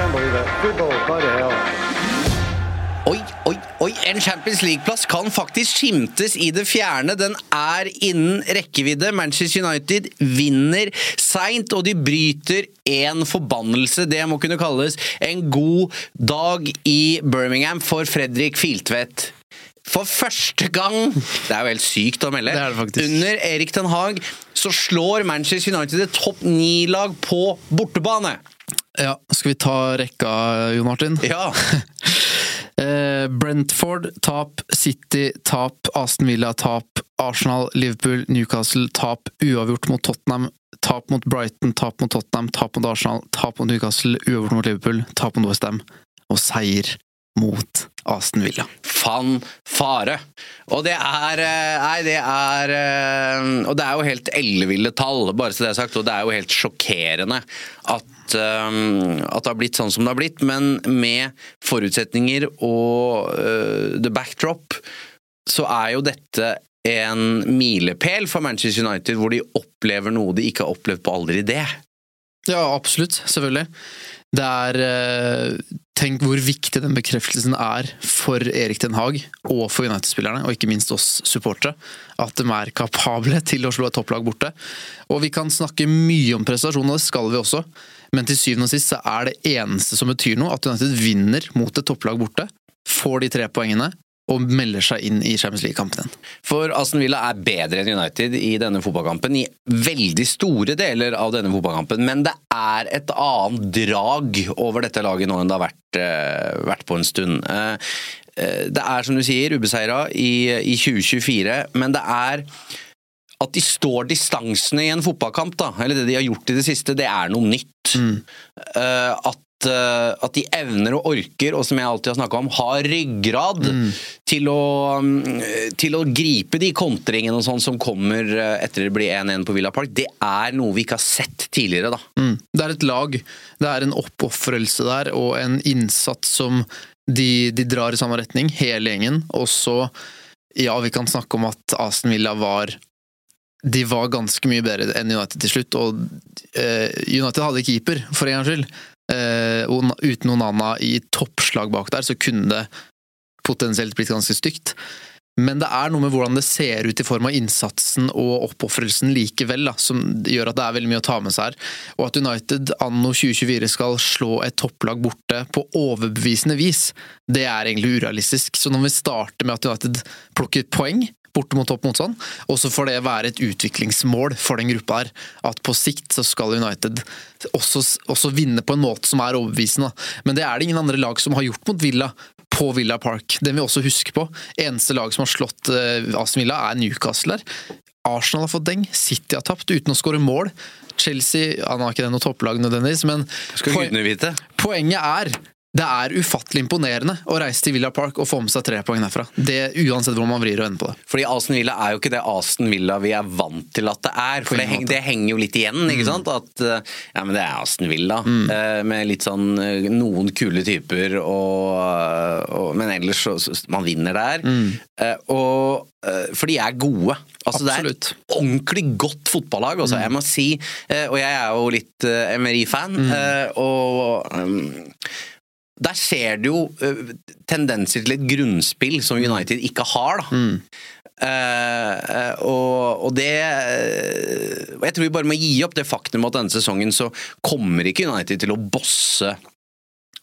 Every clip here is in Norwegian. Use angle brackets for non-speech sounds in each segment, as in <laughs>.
Can't believe it. Football, by the hell. Oi, oi, oi! En Champions League-plass kan faktisk skimtes i det fjerne. Den er innen rekkevidde. Manchester United vinner seint, og de bryter en forbannelse. Det må kunne kalles en god dag i Birmingham for Fredrik Filtvedt. For første gang Det er jo helt sykt å melde. Det er det faktisk. Under Erik den Haag så slår Manchester United et topp ni-lag på bortebane. Ja, skal vi ta rekka, Jon Martin? Ja. <laughs> Eh, Brentford tap, City tap, Aston Villa tap, Arsenal, Liverpool, Newcastle tap, uavgjort mot Tottenham, tap mot Brighton, tap mot Tottenham, tap mot Arsenal, tap mot Newcastle, uavgjort mot Liverpool, tap mot Westham, og seier mot Aston Villa. fanfare. Og det er eh, Nei, det er eh, Og det er jo helt elleville tall, bare så det er sagt. Og det er jo helt sjokkerende at, eh, at det har blitt sånn som det har blitt. Men med forutsetninger og uh, the backdrop, så er jo dette en milepæl for Manchester United, hvor de opplever noe de ikke har opplevd på aldri det. Ja, absolutt. Selvfølgelig. Det er eh, Tenk hvor viktig den bekreftelsen er for Erik Den Haag og for United-spillerne, og ikke minst oss supportere. At de er kapable <laughs> til å slå et topplag borte. Og vi kan snakke mye om prestasjon, og det skal vi også. Men til syvende og sist så er det eneste som betyr noe, at United vinner mot et topplag borte. Får de tre poengene og melder seg inn i Champions League-kampen igjen. For Aston Villa er bedre enn United i denne fotballkampen, i veldig store deler av denne fotballkampen, men det er et annet drag over dette laget nå enn det har vært, eh, vært på en stund. Eh, eh, det er som du sier, ubeseira i, i 2024, men det er at de står distansene i en fotballkamp, da, eller det de har gjort i det siste, det er noe nytt. Eh, at, at de evner og orker, og som jeg alltid har snakka om, har ryggrad til, å, mm, til å gripe de kontringene og sånn som kommer eh, etter det blir 1-1 på Villa Park. Det er noe vi ikke har sett tidligere, da. Mm. Det er et lag, det er en oppofrelse der, og en innsats som de, de drar i samme retning, hele gjengen. Og så, ja, vi kan snakke om at Aston Villa var de var ganske mye bedre enn United til slutt, og eh, United hadde keeper, for en gangs skyld. Eh, uten Onana i toppslag bak der, så kunne det potensielt blitt ganske stygt. Men det er noe med hvordan det ser ut i form av innsatsen og oppofrelsen likevel, da, som gjør at det er veldig mye å ta med seg her. Og at United anno 2024 skal slå et topplag borte på overbevisende vis, det er egentlig urealistisk. Så når vi starter med at United plukker poeng borte mot topp motstand, og så får det være et utviklingsmål for den gruppa her. At på sikt så skal United også, også vinne på en måte som er overbevisende. Men det er det ingen andre lag som har gjort mot Villa på Villa Park. Den vi også huske på. Eneste lag som har slått uh, Aston Villa, er Newcastle her. Arsenal har fått deng, City har tapt uten å skåre mål. Chelsea han har ikke det noe topplag nødvendigvis, men Skal poen- vite. poenget er det er ufattelig imponerende å reise til Villa Park og få med seg tre poeng derfra. Det Uansett hvor man vrir og ender på det. Fordi Aston Villa er jo ikke det Aston Villa vi er vant til at det er. For det, heng, det henger jo litt igjen, ikke sant? At eh, ja, men det er Aston Villa. Mm. eh, Med litt sånn eh, noen kule typer og, og Men ellers så, Man vinner der. Mm. Og For de er gode. Altså Mm. Absolutt. Det er et ordentlig godt fotballag, også, jeg må si. Og jeg er jo litt MRI-fan. Mm. Og um, der ser du jo uh, tendenser til et grunnspill som United ikke har. da. Mm. Uh, og, og, det uh, Jeg tror vi bare må gi opp det faktum at denne sesongen så kommer ikke United til å bosse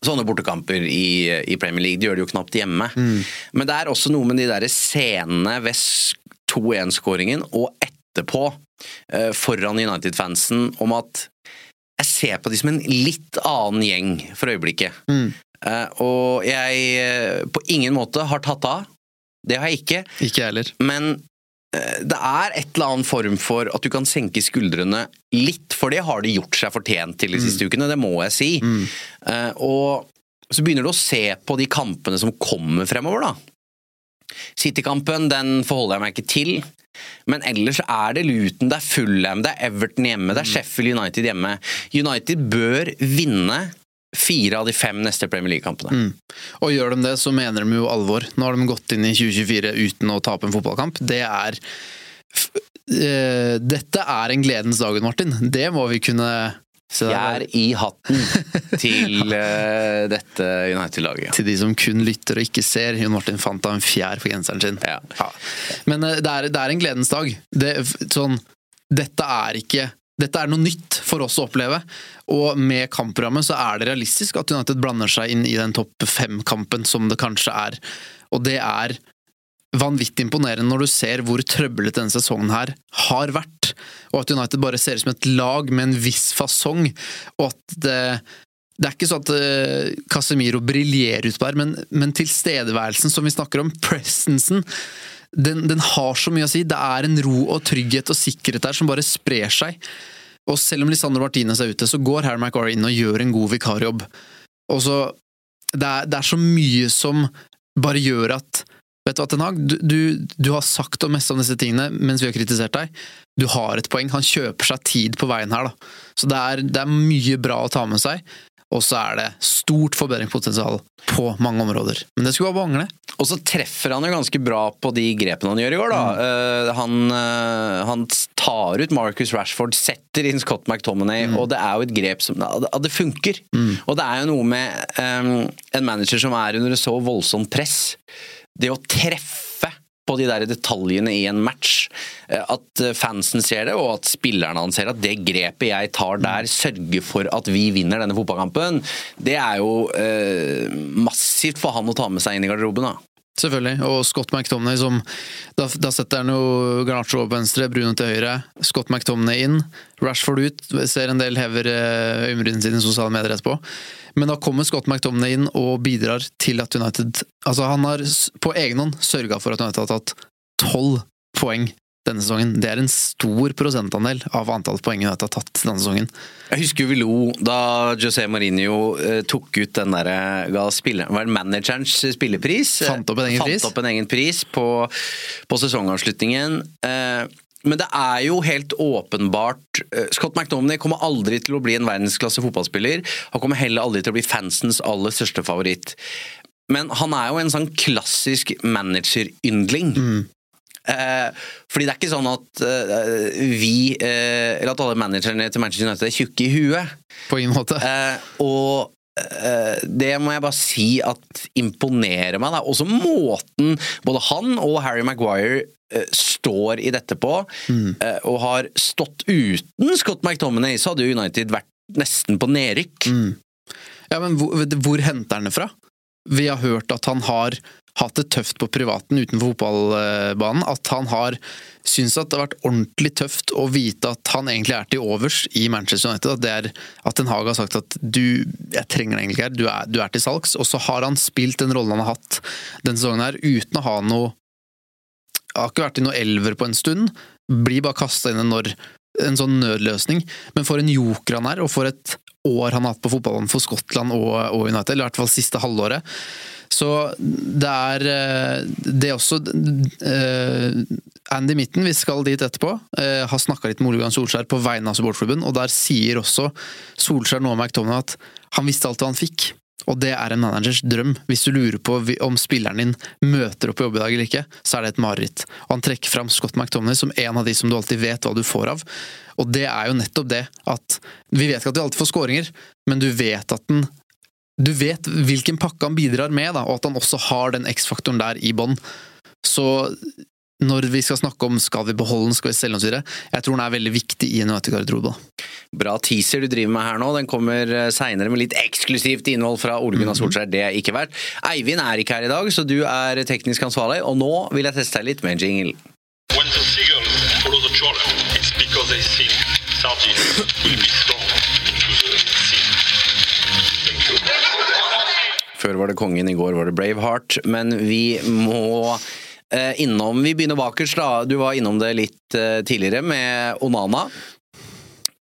sånne bortekamper i, i Premier League. De gjør det jo knapt hjemme. Mm. Men det er også noe med de der scenene ved 2-1-skåringen og etterpå, uh, foran United-fansen, om at jeg ser på de som en litt annen gjeng for øyeblikket. Mm. Og jeg på ingen måte har tatt av. Det har jeg ikke. Ikke heller. Men eh, det er et eller annet form for at du kan senke skuldrene litt, for det har de gjort seg fortjent til de siste mm. ukene, det må jeg si. Mm. Og så begynner du å se på de kampene som kommer fremover, da. City-kampen den forholder jeg meg ikke til. Men ellers er det Luton, det er Fulham, det er Everton hjemme, det er mm. Sheffield United hjemme. United bør vinne fire av de fem neste Premier League-kampene. Mm. Og gjør de det, så mener de jo alvor. Nå har de gått inn i 2024 uten å tape en fotballkamp. Det er uh, Dette er en gledens dag, Martin. Det må vi kunne jeg er i hatten til <laughs> uh, dette United-laget. Til de som kun lytter og ikke ser. Jon Martin fant da en fjær på genseren sin. Ja. Ja. Men uh, det, er, det, er, en gledens dag. Det, sånn, dette er ikke dette er noe nytt for oss å oppleve, og med kampprogrammet så er det realistisk at United blander seg inn i den topp fem-kampen som det kanskje er. Og det er vanvittig imponerende når du ser hvor trøblete denne sesongen her har vært, og at United bare ser ut som et lag med en viss fasong, og at det det er ikke sånn at uh, Casemiro briljerer utpå her, men, men tilstedeværelsen som vi snakker om, presensen, den, den, har så mye å si. Det er en ro og trygghet og sikkerhet der som bare sprer seg. Og selv om Lisandro Martinez er ute, så går Harry McGuire inn og gjør en god vikarjobb. Og så det er, det er, så mye som bare gjør at Vet du hva, Ten Hag, du, du, du, har sagt og mest om disse tingene mens vi har kritisert deg. Du har et poeng. Han kjøper seg tid på veien her, da. Så det er, det er mye bra å ta med seg. Og så er det stort forbedringspotensial på mange områder. Men det skulle bare mangle. Og så treffer han jo ganske bra på de grepene han gjør i går, da. Mm. Uh, han, uh, han, tar ut Marcus Rashford, setter inn Scott McTominay, mm. og det er jo et grep som ja, det funker. Mm. Og det er jo noe med um, en manager som er under så voldsomt press. Det å treffe på de der detaljene i en match. Eh, at fansen ser det, og at spillerne hans ser at det grepet jeg tar der, sørger for at vi vinner denne fotballkampen, det er jo eh, massivt for han å ta med seg inn i garderoben. da. Selvfølgelig. Og Scott McTomney som Da, da setter han jo Garnaccio på venstre, Bruno til høyre. Scott McTomney inn. Rashford ut. Ser en del hever eh, øyenbrynene sine i sosiale medier etterpå. Men da kommer Scott McTomney inn og bidrar til at United Altså, han har på egen hånd sørga for at United har tatt tolv poeng denne sesongen. Det er en stor prosentandel av antall poeng United har tatt denne sesongen. Jeg husker vi lo da José Mourinho eh, tok ut den derre ga spiller, var det managerens spillepris. Fant opp en egen pris. Opp en egen pris på, på sesongavslutningen. Eh, men det er jo helt åpenbart eh, Scott McDominay kommer aldri til å bli en verdensklasse fotballspiller. Han kommer heller aldri til å bli fansens aller største favoritt. Men han er jo en sånn klassisk manageryndling. Mm. Eh, fordi det er ikke sånn at eh, vi, eh, eller at alle managerne til Manchester United er tjukke i huet. På ingen måte. Eh, og det må jeg bare si at imponerer meg. Da. Også måten både han og Harry Maguire eh, står i dette på, mm. og har stått uten Scott McTominay, så hadde jo United vært nesten på nedrykk. Mm. Ja, men hvor, hvor henter han det fra? Vi har hørt at han har hatt det tøft på privaten utenfor fotballbanen. At han har syntes at det har vært ordentlig tøft å vite at han egentlig er til overs i Manchester United. At, det er, at Den Haag har sagt at du, jeg trenger deg egentlig her, du er, du er til salgs. Og så har han spilt den rollen han har hatt denne sesongen her, uten å ha noe Har ikke vært i noe elver på en stund. Blir bare kasta inn når en sånn nødløsning. Men for en joker han er, og for et år han har hatt på fotballen for Skottland og United, eller i hvert fall siste halvåret. Så det er eh, det er også uh, Andy Mitten, vi skal dit etterpå, uh, har snakka litt med Ole Gunnar Solskjær på vegne av supportklubben, og der sier også Solskjær noe om McTominay at han visste alt hva han fikk. Og det er en managers drøm. Hvis du lurer på om spilleren din møter opp på jobb i dag eller ikke, så er det et mareritt. Og han trekker fram Scott McTominay som en av de som du alltid vet hva du får av. Og det er jo nettopp det at Vi vet ikke at du alltid får skåringer, men du vet at den Du vet hvilken pakke han bidrar med, da, og at han også har den X-faktoren der i bånn. Så når vi skal snakke om skal vi beholde den, skal vi selge den osv., jeg tror den er veldig viktig i en United-garderobe. Bra teaser du driver med her nå. Den kommer seinere med litt eksklusivt innhold fra Ole Gunnar Solskjær. Det er ikke verdt. Eivind er ikke her i dag, så du er teknisk ansvarlig, og nå vil jeg teste deg litt med en jingle. When the seagulls follow the trawler, it's because they think sardines will be thrown Før var det kongen, i går var det Braveheart. Men vi må eh, innom Vi begynner bakerst, da. Du var innom det litt eh, tidligere med Onana.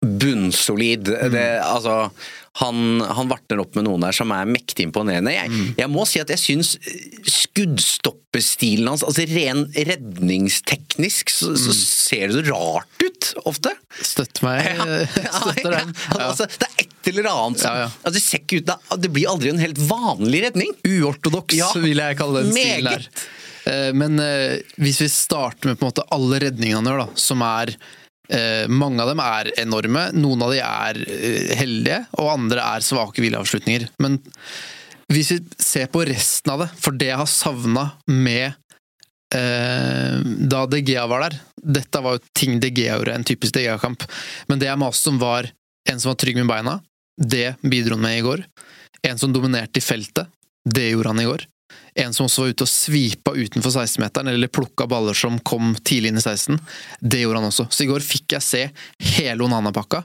Bunnsolid. Det, altså han, han vartner opp med noen der som er mektig imponerende. Jeg, jeg må si at jeg syns skuddstoppestilen hans, altså ren redningsteknisk, så, så ser det så rart ut ofte. Støtt meg. <laughs> Støtter den. Ja. Altså, det er et eller annet som Ja, ja. altså, det, ser ikke ut, det, blir aldri en helt vanlig redning. Uortodoks, Ja, vil jeg kalle den stilen der. Eh, Men eh, hvis vi starter med på en måte alle redningene han gjør, da, som er eh, Mange av dem er enorme, noen av de er eh, heldige, og andre er svake hvileavslutninger. Men hvis vi ser på resten av det, for det jeg har savna med eh, da De Gea var der Dette var jo ting De Gea gjorde, en typisk De Gea-kamp. Men det jeg maste om, var en som var trygg med beina. Det bidro han med i går. En som dominerte i feltet. Det gjorde han i går. En som også var ute og svipa utenfor 16-meteren, eller plukka baller som kom tidlig inn i 16. Det gjorde han også. Så i går fikk jeg se hele Onana-pakka,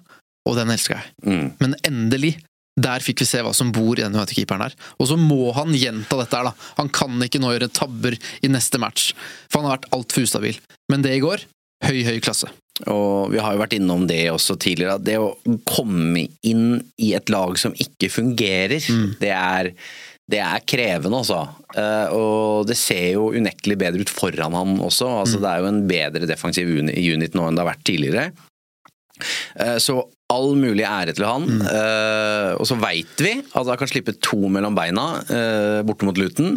og den elska jeg. Mm. Men endelig, der fikk vi se hva som bor i den United-keeperen her. Og så må han gjenta dette her, da. Han kan ikke nå gjøre tabber i neste match, for han har vært altfor ustabil. Men det i går, høy, høy klasse. Og vi har jo vært innom det også tidligere, at det å komme inn i et lag som ikke fungerer, det, er, det er krevende, altså. Eh, og det ser jo unektelig bedre ut foran han også. Altså, Det er jo en bedre defensiv unit nå enn det har vært tidligere. Eh, Så all mulig ære til han. Eh, og så veit vi at han kan slippe to mellom beina borte mot Luton.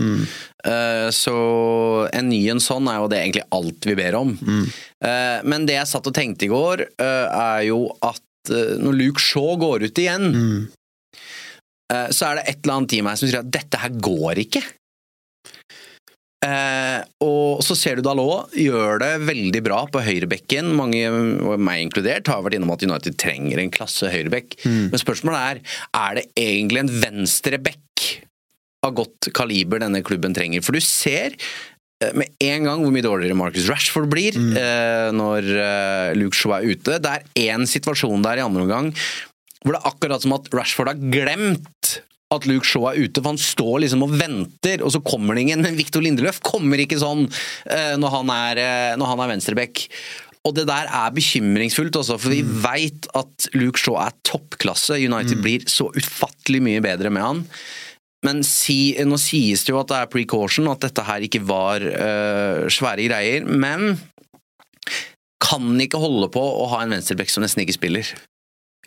Eh, så en ny en sånn er jo det egentlig alt vi ber om. Mm. men det jeg satt og tenkte i går, er jo at når Luke Shaw går ut igjen, eh, så er det et eller annet i meg som sier at dette her går ikke. Eh, og så ser du Dalot gjør det veldig bra på høyrebekken. Mange, meg inkludert, har vært innom at United trenger en klasse høyrebekk. Men spørsmålet er er det egentlig en venstrebekk av godt kaliber denne klubben trenger. For du ser eh, med en gang hvor mye dårligere Marcus Rashford blir eh, når eh, Luke Shaw er ute. Det er én situasjon der i andre omgang hvor det er akkurat som at Rashford har glemt at Luke Shaw er ute, for han står liksom og venter, og så kommer det ingen. Men Victor Lindeløf kommer ikke sånn eh, når han er, eh, når han er venstreback. Og det der er bekymringsfullt også, for vi veit at Luke Shaw er toppklasse. United blir så ufattelig mye bedre med han. Men si, nå sies det jo at det er precaution, at dette her ikke var uh, svære greier. Men kan ikke holde på å ha en venstreback som nesten ikke spiller.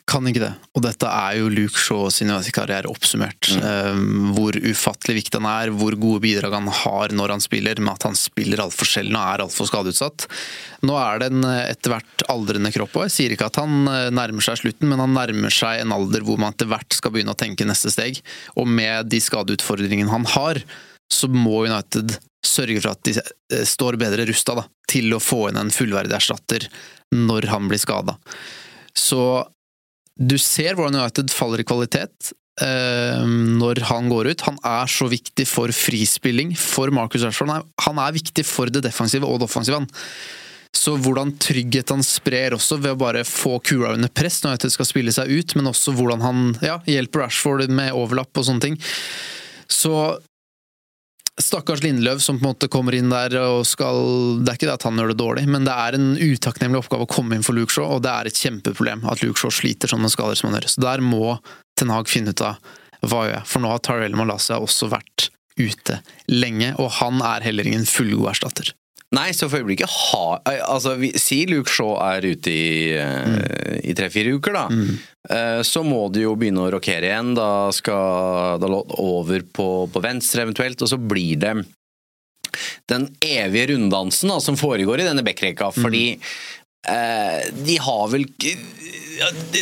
Kan ikke det. Og dette er jo Luke Shaw sin karriere oppsummert. Um, hvor ufattelig viktig han er, hvor gode bidrag han har når han spiller, med at han spiller altfor sjelden og er altfor skadeutsatt. Nå er det en etter hvert aldrende kropp, og jeg sier ikke at han eh, nærmer seg slutten, men han nærmer seg en alder hvor man etter hvert skal begynne å tenke neste steg. Og med de skadeutfordringene han har, så må United sørge for at de eh, står bedre rusta til å få inn en fullverdig erstatter når han blir skada. Så du ser hvordan United faller i kvalitet eh, når han går ut. Han er så viktig for frispilling for Marcus Rashford. Han er, viktig for det defensive og det offensive. han. Så hvordan trygghet han sprer også ved å bare få kula under press når United skal spille seg ut, men også hvordan han ja, hjelper Rashford med overlapp og sånne ting. Så Stakkars Lindløv som på en måte kommer inn der og skal Det er ikke det at han gjør det dårlig, men det er en utakknemlig oppgave å komme inn for Luke Shaw, og det er et kjempeproblem at Luke Shaw sliter sånne skader som han gjør. Så der må Ten Hag finne ut av hva gjør jeg, for nå har Tyrell Malasia også vært ute lenge, og han er heller ingen fullgod erstatter. Nei, så for øyeblikket har Altså, vi, si Luke Shaw er ute i, eh, i tre-fire uker, da. Eh, så må du jo begynne å rokere igjen. Da skal da over på, på venstre eventuelt, og så blir det den evige runddansen da, som foregår i denne backrekka. Fordi eh, De har vel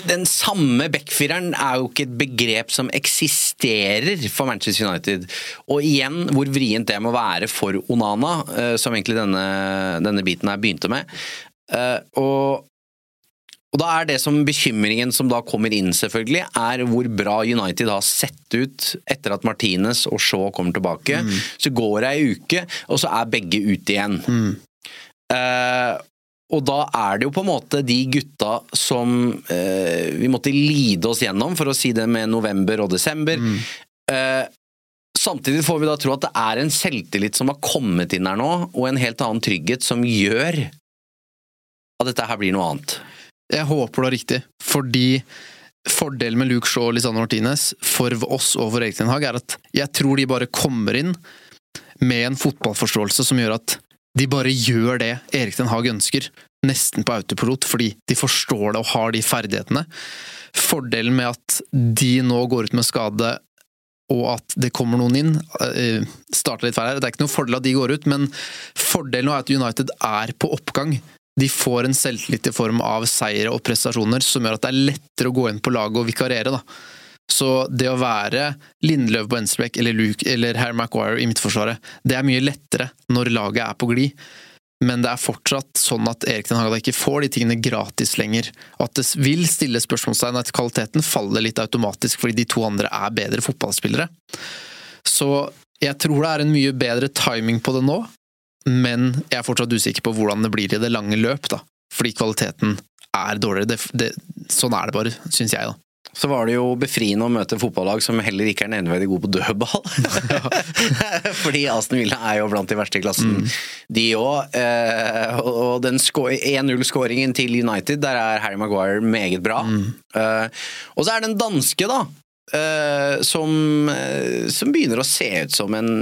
Den samme backfireren er jo ikke et begrep som eksisterer for Manchester United. Og igjen, hvor vrient det må være for Onana, eh, som egentlig denne, denne biten her begynte med. Eh, og og da er det som bekymringen som da kommer inn, selvfølgelig, er hvor bra United har sett ut etter at Martinez og Shaw kommer tilbake. Så går det ei uke, og så er begge ute igjen. Eh, og da er det jo på en måte de gutta som eh, vi måtte lide oss gjennom, for å si det med november og desember. Eh, samtidig får vi da tro at det er en selvtillit som har kommet inn her nå, og en helt annen trygghet som gjør at dette her blir noe annet. Jeg håper du har riktig, fordi fordelen med Luke Shaw og Lisandro Martinez for oss og for Erik Ten Hag er at jeg tror de bare kommer inn med en fotballforståelse som gjør at de bare gjør det Erik Den Haag ønsker, nesten på autopilot, fordi de forstår det og har de ferdighetene. Fordelen med at de nå går ut med skade og at det kommer noen inn eh, starter litt feil her. Det er ikke noen fordel at de går ut, men fordelen nå er at United er på oppgang. De får en selvtillit i form av seire og prestasjoner som gjør at det er lettere å gå inn på laget og vikariere. da. Så det å være Lindløv på venstreback eller, Luke, eller Harry Maguire i midtforsvaret, det er mye lettere når laget er på glid. Men det er fortsatt sånn at Erik Den Haga ikke får de tingene gratis lenger. At det vil stille spørsmålstegn at kvaliteten faller litt automatisk fordi de to andre er bedre fotballspillere. Så jeg tror det er en mye bedre timing på det nå, men jeg er fortsatt usikker på hvordan det blir i det lange løp, da. Fordi kvaliteten er dårligere. Det, det, sånn er det bare, syns jeg, da. Så var det jo befriende å møte fotballag som heller ikke er nevneverdig gode på dødball. <laughs> Fordi Aston Villa er jo blant de verste i klassen, de òg. Eh, og den 1-0-skåringen til United, der er Harry Maguire meget bra. Eh, og så er det en danske, da. eh, som, som begynner å se ut som en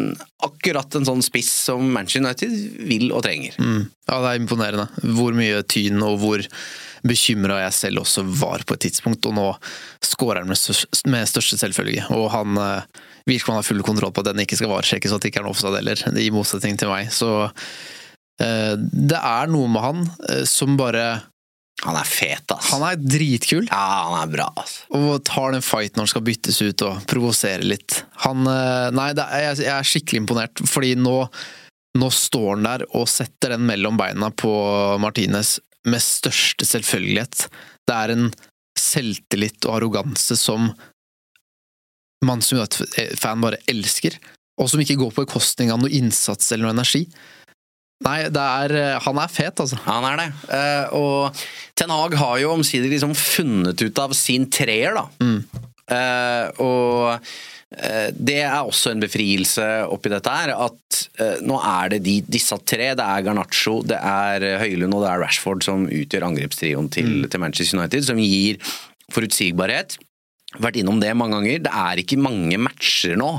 akkurat en sånn spiss som Manchester United vil og trenger. Mm. Ja, det er imponerende. Hvor mye tyn og hvor bekymra jeg selv også var på et tidspunkt, og nå skårer han med, største, med største selvfølge. Og han eh, virker som han har full kontroll på at den ikke skal varesjekkes, og at det ikke er noe offside heller, i motsetning til meg. Så eh, det er noe med han eh, som bare Han er fet, ass. Han er dritkul. Ja, han er bra, ass. Og tar den fighten når han skal byttes ut og provosere litt. Han Nei, er, jeg er skikkelig imponert, fordi nå, nå står han der og setter den mellom beina på Martinez med største selvfølgelighet. Det er en selvtillit og arroganse som man som United-fan bare elsker, og som ikke går på bekostning av noe innsats eller noe energi. Nei, det er Han er fet, altså. Han er det. Eh, og Ten Hag har jo omsider liksom funnet ut av sin treer, da. Eh, og eh, det er også en befrielse oppi dette her. At eh, nå er det de, disse tre. Det er Garnaccio, det er eh, Høylund og det er Rashford som utgjør angrepstrioen til, til Manchester United. Som gir forutsigbarhet. Vært innom det mange ganger. Det er ikke mange matcher nå.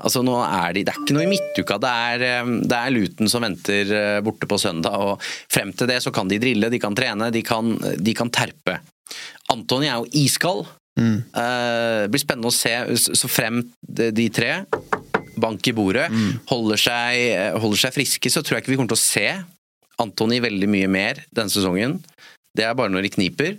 Altså nå er de, Det er ikke noe i midtuka. Det er, eh, det er Luton som venter eh, borte på søndag. og Frem til det så kan de drille, de kan trene, de kan, de kan terpe. Antony er jo iskald. Eh, det blir spennende å se så frem de, tre, bank i bordet, holder, seg, holder seg friske, så tror jeg ikke vi kommer til å se Antony veldig mye mer denne sesongen. Det er bare når det kniper.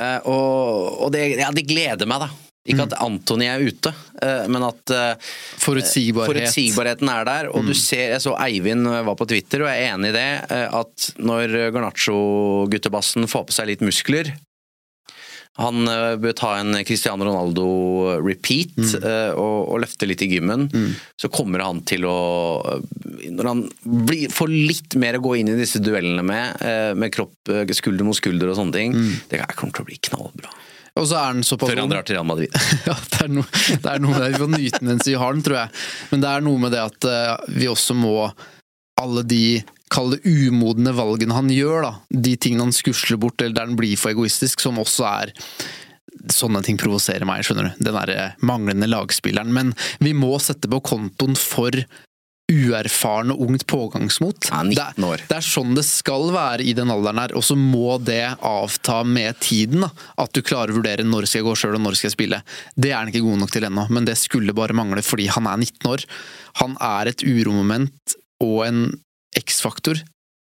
Eh, og og det, ja, det gleder meg, da. Ikke at Antony er ute, eh, men at eh, Forutsigbarhet. forutsigbarheten er der. Og du ser, jeg så Eivind var på Twitter, og jeg er enig i det, eh, at når Garnaccio-guttebassen får på seg litt muskler han eh, bør ta en Cristiano Ronaldo-repeat mm. og, og løfte litt i gymmen. Så kommer han til å Når han blir, får litt mer å gå inn i disse duellene med, eh, med kropp, eh, skulder mot skulder og sånne ting, det kommer til å bli knallbra. Og så er han såpass Før han drar til Real Madrid. <laughs> Ja, det er, noe, det er noe med det. Vi får nyte den mens vi har den, tror jeg. Men det er noe med det at eh, vi også må Alle de Kall det umodne valgene han gjør, da. De tingene han skusler bort, eller der han blir for egoistisk, som også er Sånne ting provoserer meg, skjønner du. Den derre manglende lagspilleren. Men vi må sette på kontoen for uerfaren og ungt pågangsmot. Ja, 19 Det er-. Det er sånn det skal være i den alderen her, og så må det avta med tiden. da. At du klarer å vurdere når skal jeg gå sjøl og når skal jeg spille. Det er han ikke god nok til ennå, men det skulle bare mangle fordi han er 19 år. Han er et uromoment og en X-faktor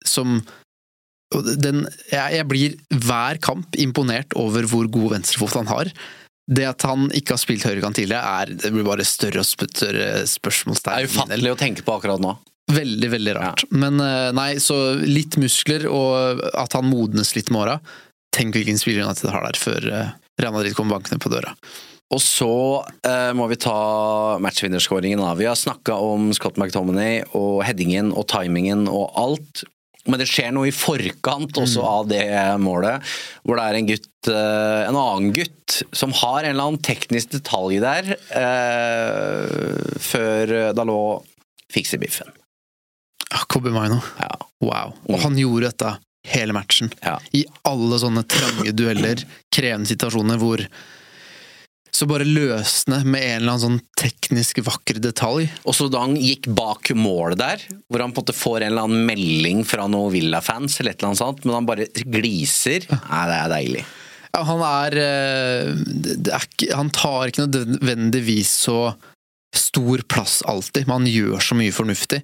som den, jeg, jeg blir hver kamp imponert over hvor god venstrefot han har. Det at han ikke har spilt høyrekant tidligere, er, det blir bare større og større spørsmålstegn. Det er ufattelig å tenke på akkurat nå. Veldig, veldig rart. Men eh, nei, så litt muskler, og at han modnes litt med åra. Tenk hvilken spiller United har der før eh, Real Madrid kommer bankende på døra. Og så eh, må vi ta matchvinnerskåringen. Vi har snakka om Scott McTominay og headingen og timingen og alt. Men det skjer noe i forkant også av det målet, hvor det er en gutt, eh, en annen gutt, som har en eller annen teknisk detalj der, eh, før Dalot fikser biffen. Ja, Kobe Maino. Ja. Wow. Og han gjorde dette hele matchen. Ja. I alle sånne trange dueller, <clears throat> krevende situasjoner hvor så bare løsne med en eller annen sånn teknisk vakker detalj. Og så da han gikk bak målet der, hvor han på en måte får en eller annen melding fra noen Villa-fans, eller et eller annet sånt, men han bare gliser. Nei, det er deilig. Ja, han er, eh, er Han tar ikke nødvendigvis så stor plass alltid, men han gjør så mye fornuftig.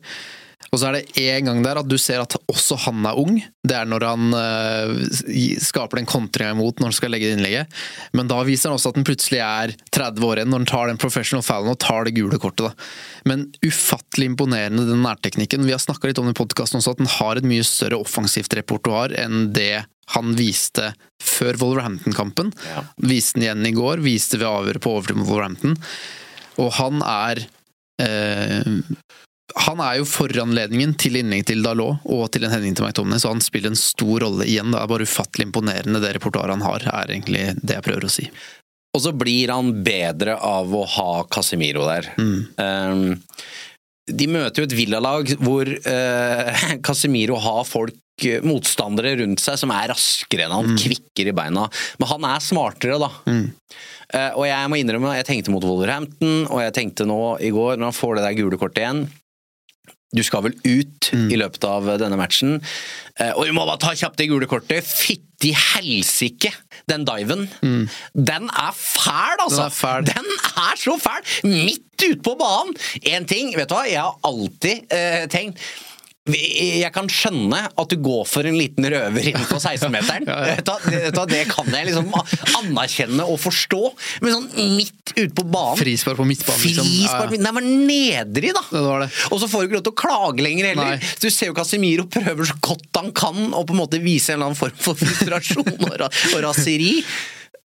Og så er det en gang der at du ser at også han er ung. Det er når han uh, skaper den kontringa imot når han skal legge det innlegget. Men da viser han også at han plutselig er 30 år igjen når han tar den professional foulen og tar det gule kortet. Da. Men ufattelig imponerende den nærteknikken. Vi har snakka litt om i podkasten også, at han har et mye større offensivt repertoar enn det han viste før Wolverhampton-kampen. Ja. Viste den igjen i går, viste ved avhøret på overtid mot Wolverhampton. Og han er eh, han er jo foranledningen til innlegg til Dalot og til en hending til McTominay, så han spiller en stor rolle igjen. Det er bare ufattelig imponerende det repertoaret han har, er egentlig det jeg prøver å si. Og så blir han bedre av å ha Casemiro der. Um, de møter jo et villalag hvor uh, <laughs> Casemiro har folk eh, motstandere rundt seg som er raskere enn han, kvikker i beina. Men han er smartere, da. Eh, og jeg må innrømme, jeg tenkte mot Wolverhampton, og jeg tenkte nå i går, når han får det der gule kortet igjen du skal vel ut i løpet av denne matchen. Eh, Og vi må bare ta kjapt det gule kortet. Fytti helsike! Den diven. Den er fæl, altså! Den er fæl. Den er så fæl! Midt ute på banen! En ting, vet du hva, jeg har alltid eh, tenkt jeg kan skjønne at du går for en liten røver inn på 16-meteren. Vet du det, kan jeg liksom anerkjenne og forstå. Men sånn midt ute på banen Frispark på midtbanen, liksom. Frispark. Nei, men nedrig, da! Det var det. Og så får du ikke lov til å klage lenger heller. Nei. Du ser jo Casemiro prøver så godt han kan å på en måte vise en eller annen form for frustrasjon og, og raseri.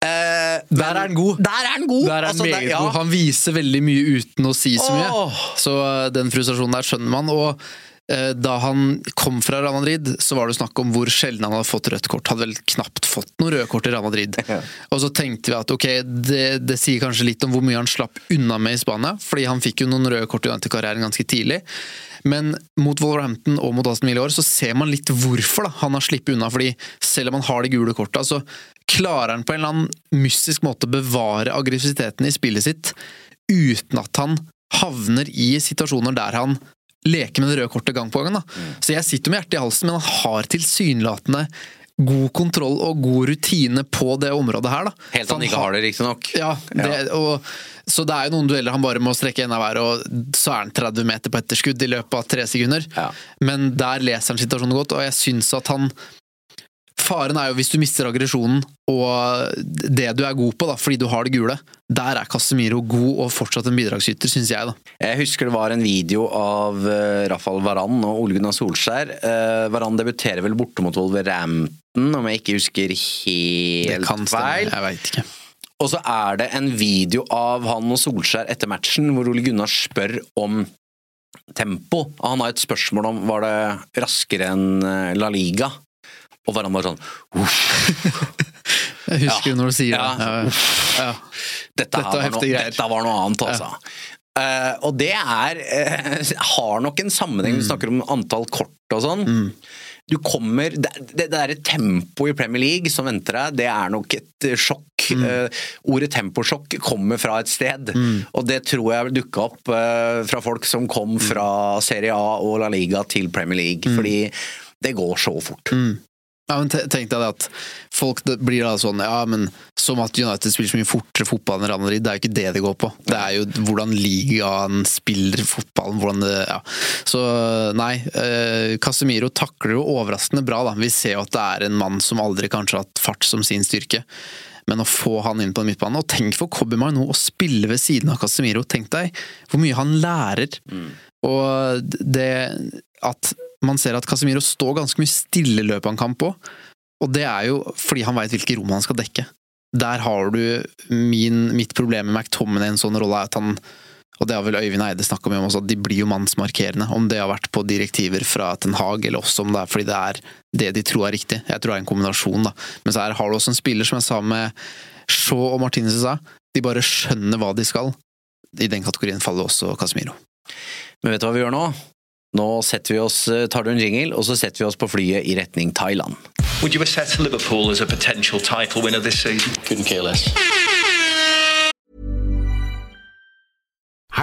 Uh, Der er han god. Der er han god! Der er han Altså, meget ja. god. Han viser veldig mye uten å si så mye. Oh. Så eh, den frustrasjonen der skjønner man. Og da han kom fra Real Madrid, så var det snakk om hvor sjelden han hadde fått rødt kort. Hadde vel knapt fått noe røde kort i Real Madrid. <laughs> Og så tenkte vi at ok, det, det sier kanskje litt om hvor mye han slapp unna med i Spania, fordi han fikk jo noen røde kort i United-karrieren ganske tidlig. Men mot Wolverhampton og mot Aston Villa i år så ser man litt hvorfor da, han har sluppet unna. fordi selv om han har de gule korta, så klarer han på en eller annen mystisk måte å bevare aggressiviteten i spillet sitt uten at han havner i situasjoner der han leker med det røde kortet gang på gang. Da. Så jeg sitter med hjertet i halsen, men han har tilsynelatende god kontroll og god rutine på det området her. Da. Helt til han ikke har det, riktignok. ja, det, og, så det er jo noen dueller han bare må strekke enda hver, og så er han 30 meter på etterskudd i løpet av tre sekunder. Ja. Men der leser han situasjonen godt, og jeg syns at han Faren er jo hvis du mister aggresjonen og det du er god på, da, fordi du har det gule. Der er Casemiro god og fortsatt en bidragsyter, syns jeg. da. Jeg husker det var en video av uh, Rafael Varan og Ole Gunnar Solskjær. Uh, Varan debuterer vel borte mot Wolverhampton, om jeg ikke husker Det helt kan feil. jeg veit ikke. Og så er det en video av han og Solskjær etter matchen, hvor Ole Gunnar spør om tempo. Han har et spørsmål om var det raskere enn eh, La Liga. Og hverandre bare sånn Uff, <laughs> Jeg husker Ja. når du sier Ja. det. Ja, dette, Dette var var noe, dette var noe annet, altså. Uh, og det er uh, <laughs> har nok en sammenheng. Mm. Vi snakker om antall kort og sånn. Du kommer Det, det, det derre tempoet i Premier League som venter deg, det er nok et eh, sjokk. Mm. Uh, ordet temposjokk kommer fra et sted, og det tror jeg dukka opp fra folk som Mm. kom fra Serie A og La Liga til Premier League, fordi det går så fort. Ja, men Tenk deg at folk blir da sånn Ja, men som at United spiller så mye fortere fotball enn Real. Det er jo ikke det det går på. Det er jo hvordan ligaen spiller fotballen. hvordan det, ja. Så nei, eh, Casemiro takler jo overraskende bra. da. Vi ser jo at det er en mann som aldri kanskje har hatt fart som sin styrke. Men å få han inn på en midtbane Og tenk for Kobbie nå å spille ved siden av Casemiro. Tenk deg hvor mye han lærer. Og det at man ser at Casemiro står ganske mye stille i løpet av en kamp òg. Og det er jo fordi han veit hvilke rom han skal dekke. Der har du min, mitt problem med McTominay i en sånn rolle, er at han og det har vel Øyvind Eide snakka med om også, at de blir jo mannsmarkerende. Om det har vært på direktiver fra Ten Hag, eller også om det er fordi det er det de tror er riktig. Jeg tror det er en kombinasjon, da. Men så her har du også en spiller, som jeg sa med Shaw og Martinez sa. De bare skjønner hva de skal. I den kategorien faller også Casemiro. Men vet du hva vi gjør nå? Nå setter vi oss, eh, tar du en jingle, og så setter vi oss på flyet i retning Thailand. Would you assess Liverpool as a potential title winner this season? Couldn't care less.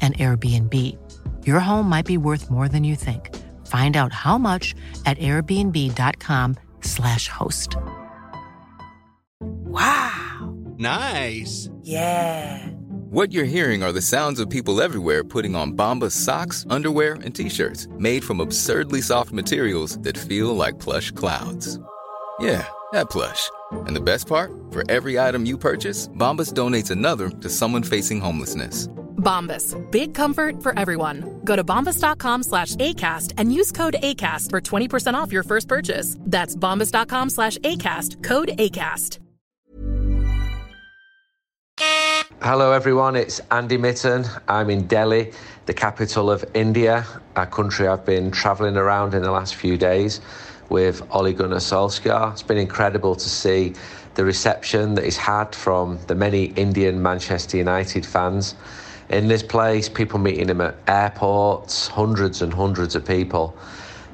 an Airbnb. Your home might be worth more than you think. Find out how much at airbnb.com/slash host. Wow! Nice. Yeah. What you're hearing are the sounds of people everywhere putting on Bombas socks, underwear, and t-shirts made from absurdly soft materials that feel like plush clouds. Yeah, that plush. And the best part? For every item you purchase, Bombas donates another to someone facing homelessness. Bombas. Big comfort for everyone. Go to bombas.com slash ACAST and use code ACAST for 20% off your first purchase. That's bombas.com slash ACAST. Code ACAST. Hello, everyone. It's Andy Mitten. I'm in Delhi, the capital of India, a country I've been traveling around in the last few days with Ole Gunnar Solskjaer. It's been incredible to see the reception that he's had from the many Indian Manchester United fans in this place, people meeting him at airports, hundreds and hundreds of people,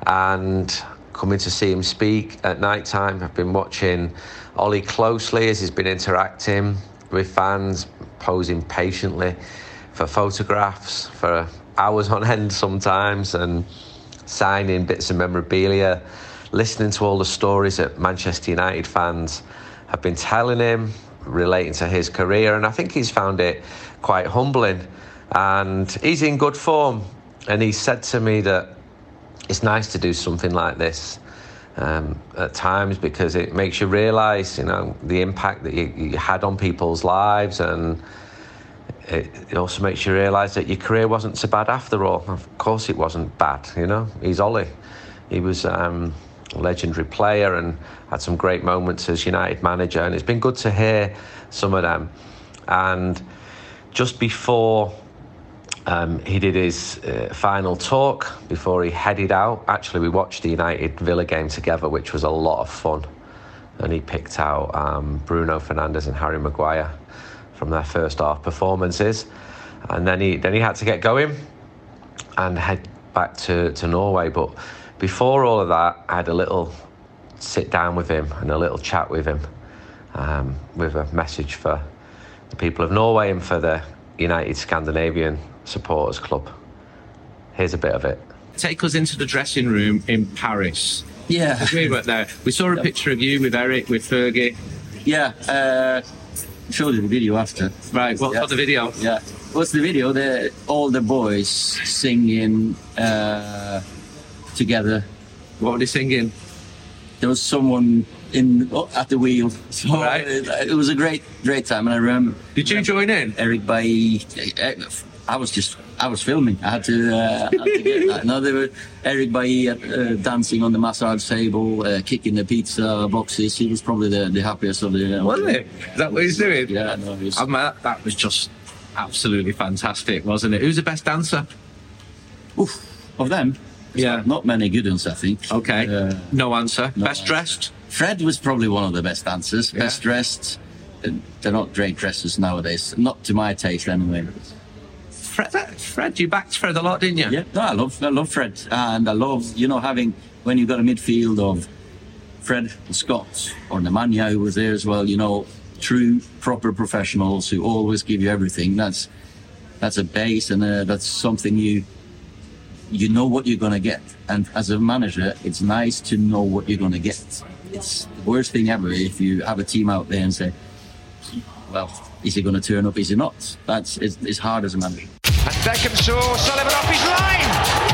and coming to see him speak at night time. I've been watching Ollie closely as he's been interacting with fans, posing patiently for photographs for hours on end sometimes, and signing bits of memorabilia, listening to all the stories that Manchester United fans have been telling him relating to his career, and I think he's found it quite humbling. And he's in good form, and he said to me that it's nice to do something like this um, at times because it makes you realise, you know, the impact that you, you had on people's lives, and it, also makes you realise that your career wasn't so bad after all. Of course, it wasn't bad. You know, he's Ollie. He was um, a legendary player and had some great moments as United manager, and it's been good to hear some of them. And just before um, he did his uh, final talk before he headed out. Actually, we watched the United Villa game together, which was a lot of fun. And he picked out um, Bruno Fernandes and Harry Maguire from their first half performances. And then he then he had to get going and head back to, to Norway. But before all of that, I had a little sit down with him and a little chat with him um, with a message for the people of Norway and for the United Scandinavian Supporters Club. Here's a bit of it. Take us into the dressing room in Paris. Yeah. We were there. We saw a picture of you with Eric, with Fergie. Yeah, uh, showed you the video after. Right, what yeah. the video? Yeah. What's the video? The all the boys singing uh, together. What were they singing? there was someone in oh, at the wheel. So Right. it, it was a great, great time, and I remember. Did you join in? Eric Bailly. I was just, I was filming. I had to, uh, had to get that. No, they were Eric Bailly uh, dancing on the massage table, uh, kicking the pizza boxes. He was probably the, the happiest of the. Uh, Was it? Is that what he's doing? Yeah, no, was. I mean, that, that was just absolutely fantastic, wasn't it? Who's the best dancer? Oof, of them. Yeah. Not many good ones, I think. Okay. Uh, no answer. no best answer. dressed? Fred was probably one of the best dancers. Yeah. Best dressed. They're not great dressers nowadays. Not to my taste, anyway. Fred, Fred, you backed Fred a lot, didn't you? Yeah, no, I love, I love Fred, and I love, you know, having when you've got a midfield of Fred Scott or Nemanja who was there as well. You know, true, proper professionals who always give you everything. That's that's a base, and uh, that's something you you know what you're gonna get. And as a manager, it's nice to know what you're gonna get. It's the worst thing ever if you have a team out there and say, "Well, is he going to turn up? Is he not?" That's it's, it's hard as a manager. And Beckham saw Sullivan off his line.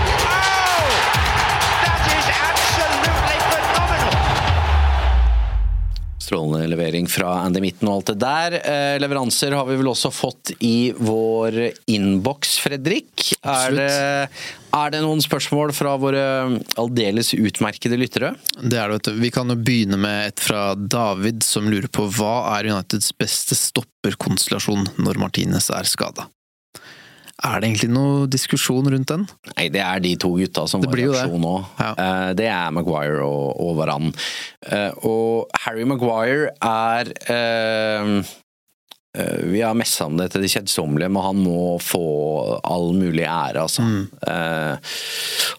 Strålende levering fra Andy Mitten og alt det der. Eh, leveranser har vi vel også fått i vår innboks, Fredrik. Er det, er det noen spørsmål fra våre aldeles utmerkede lyttere? Det er det, vet du. Vi kan jo begynne med et fra David, som lurer på hva er Uniteds beste stopperkonstellasjon når Martinez er skada? Er det egentlig noe diskusjon rundt den? Nei, det er de to gutta som Det var i aksjon nå. Eh, Det er Maguire og, og Varan. Eh, Og Harry Maguire er eh, Vi har messa om det til det kjedsommelige, men han må få all mulig ære, altså. Eh,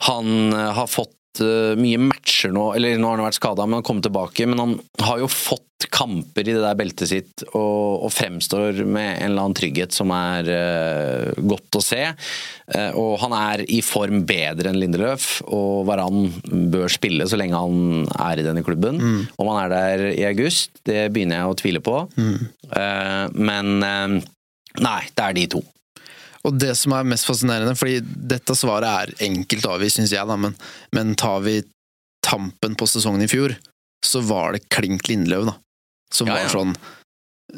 Han har fått mye matcher nå, eller nå har han vært skada, men han kommet tilbake. Men han har jo fått kamper i det der beltet sitt, og, og fremstår med en eller annen trygghet som er uh, godt å se. Uh, og han er i form bedre enn Lindeløf, og Varan bør spille så lenge han er i denne klubben. Om han er der i august, det begynner jeg å tvile på. Eh, men eh, nei, det er de to. Og det som er mest fascinerende, fordi dette svaret er enkelt avvist, syns jeg, da, men, men tar vi tampen på sesongen i fjor, så var det klink Lindløv, da. Som Ja, var sånn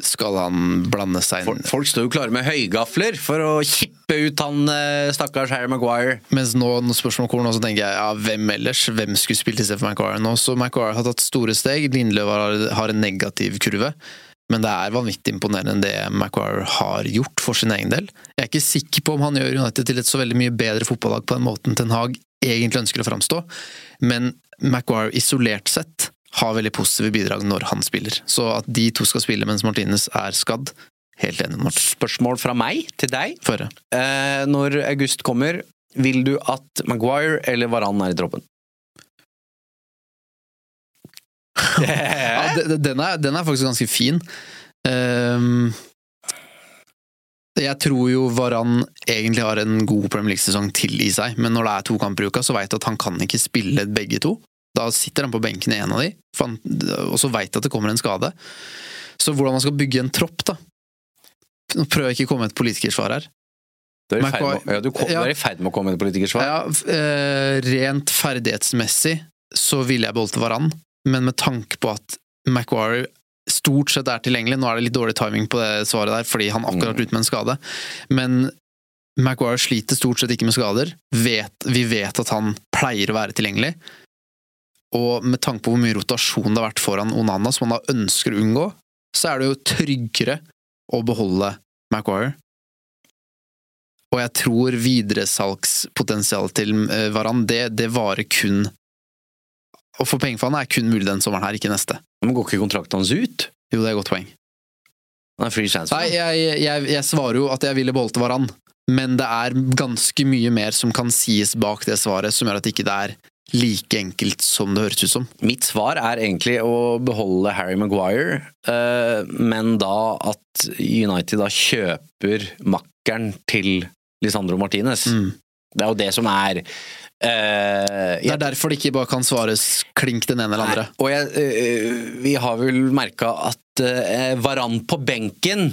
Skal han blande seg inn Folk, står jo klare med høygafler for å kippe ut han eh, stakkars Harry Maguire. Mens nå, når spørsmålet kommer nå, så tenker jeg ja, hvem ellers? Hvem skulle spilt istedenfor Maguire nå? Så Maguire har tatt store steg. Lindløv har, har en negativ kurve. Men det er vanvittig imponerende det Maguire har gjort for sin egen del. Jeg er ikke sikker på om han gjør United til et så veldig mye bedre fotballag på den måten Ten Hag egentlig ønsker å framstå, men Maguire isolert sett har veldig positive bidrag når han spiller. Så at de to skal spille mens Martinez er skadd, helt enig Martin. Spørsmål fra meg til deg. Føre. Eh, når august kommer, vil du at Maguire eller Varan er i troppen? Ja, de- de- den, er, den er faktisk ganske fin. Um, jeg tror jo Varan egentlig har en god Premier League-sesong til i seg, men når det er to kamper i uka, så veit du at han kan ikke spille begge to. Da sitter han på benken i en av de, og så veit du at det kommer en skade. Så hvordan man skal bygge en tropp, da Nå prøver jeg ikke å komme med et politikersvar her. Du er i ferd med, ja, Ja. med å komme med et politikersvar. Ja, eh, rent ferdighetsmessig så ville jeg beholdt Varan, men med tanke på at Maguire stort sett er tilgjengelig Nå er det litt dårlig timing på det svaret der, fordi han akkurat er ute med en skade. Men Maguire sliter stort sett ikke med skader. Vet, vi vet at han pleier å være tilgjengelig. Og med tanke på hvor mye rotasjon det har vært foran Onana, som han da ønsker å unngå, så er det jo tryggere å beholde Maguire. Og jeg tror videresalgspotensialet til eh, Varan, det, det varer kun Å få penger for han er kun mulig den sommeren her, ikke neste. Men går ikke kontrakten hans ut? Jo, det er et godt poeng. Han er free transfer. Nei, jeg, jeg, jeg svarer jo at jeg ville beholdt Varan, men det er ganske mye mer som kan sies bak det svaret, som gjør at ikke det er like enkelt som det høres ut som. Mitt svar er egentlig å beholde Harry Maguire, eh, men da at United da kjøper makkeren til Lisandro Martinez. Det er jo det som er eh, Det er derfor det ikke bare kan svares klink den ene eller andre. Og jeg, uh, vi har vel merka at uh, Varan på benken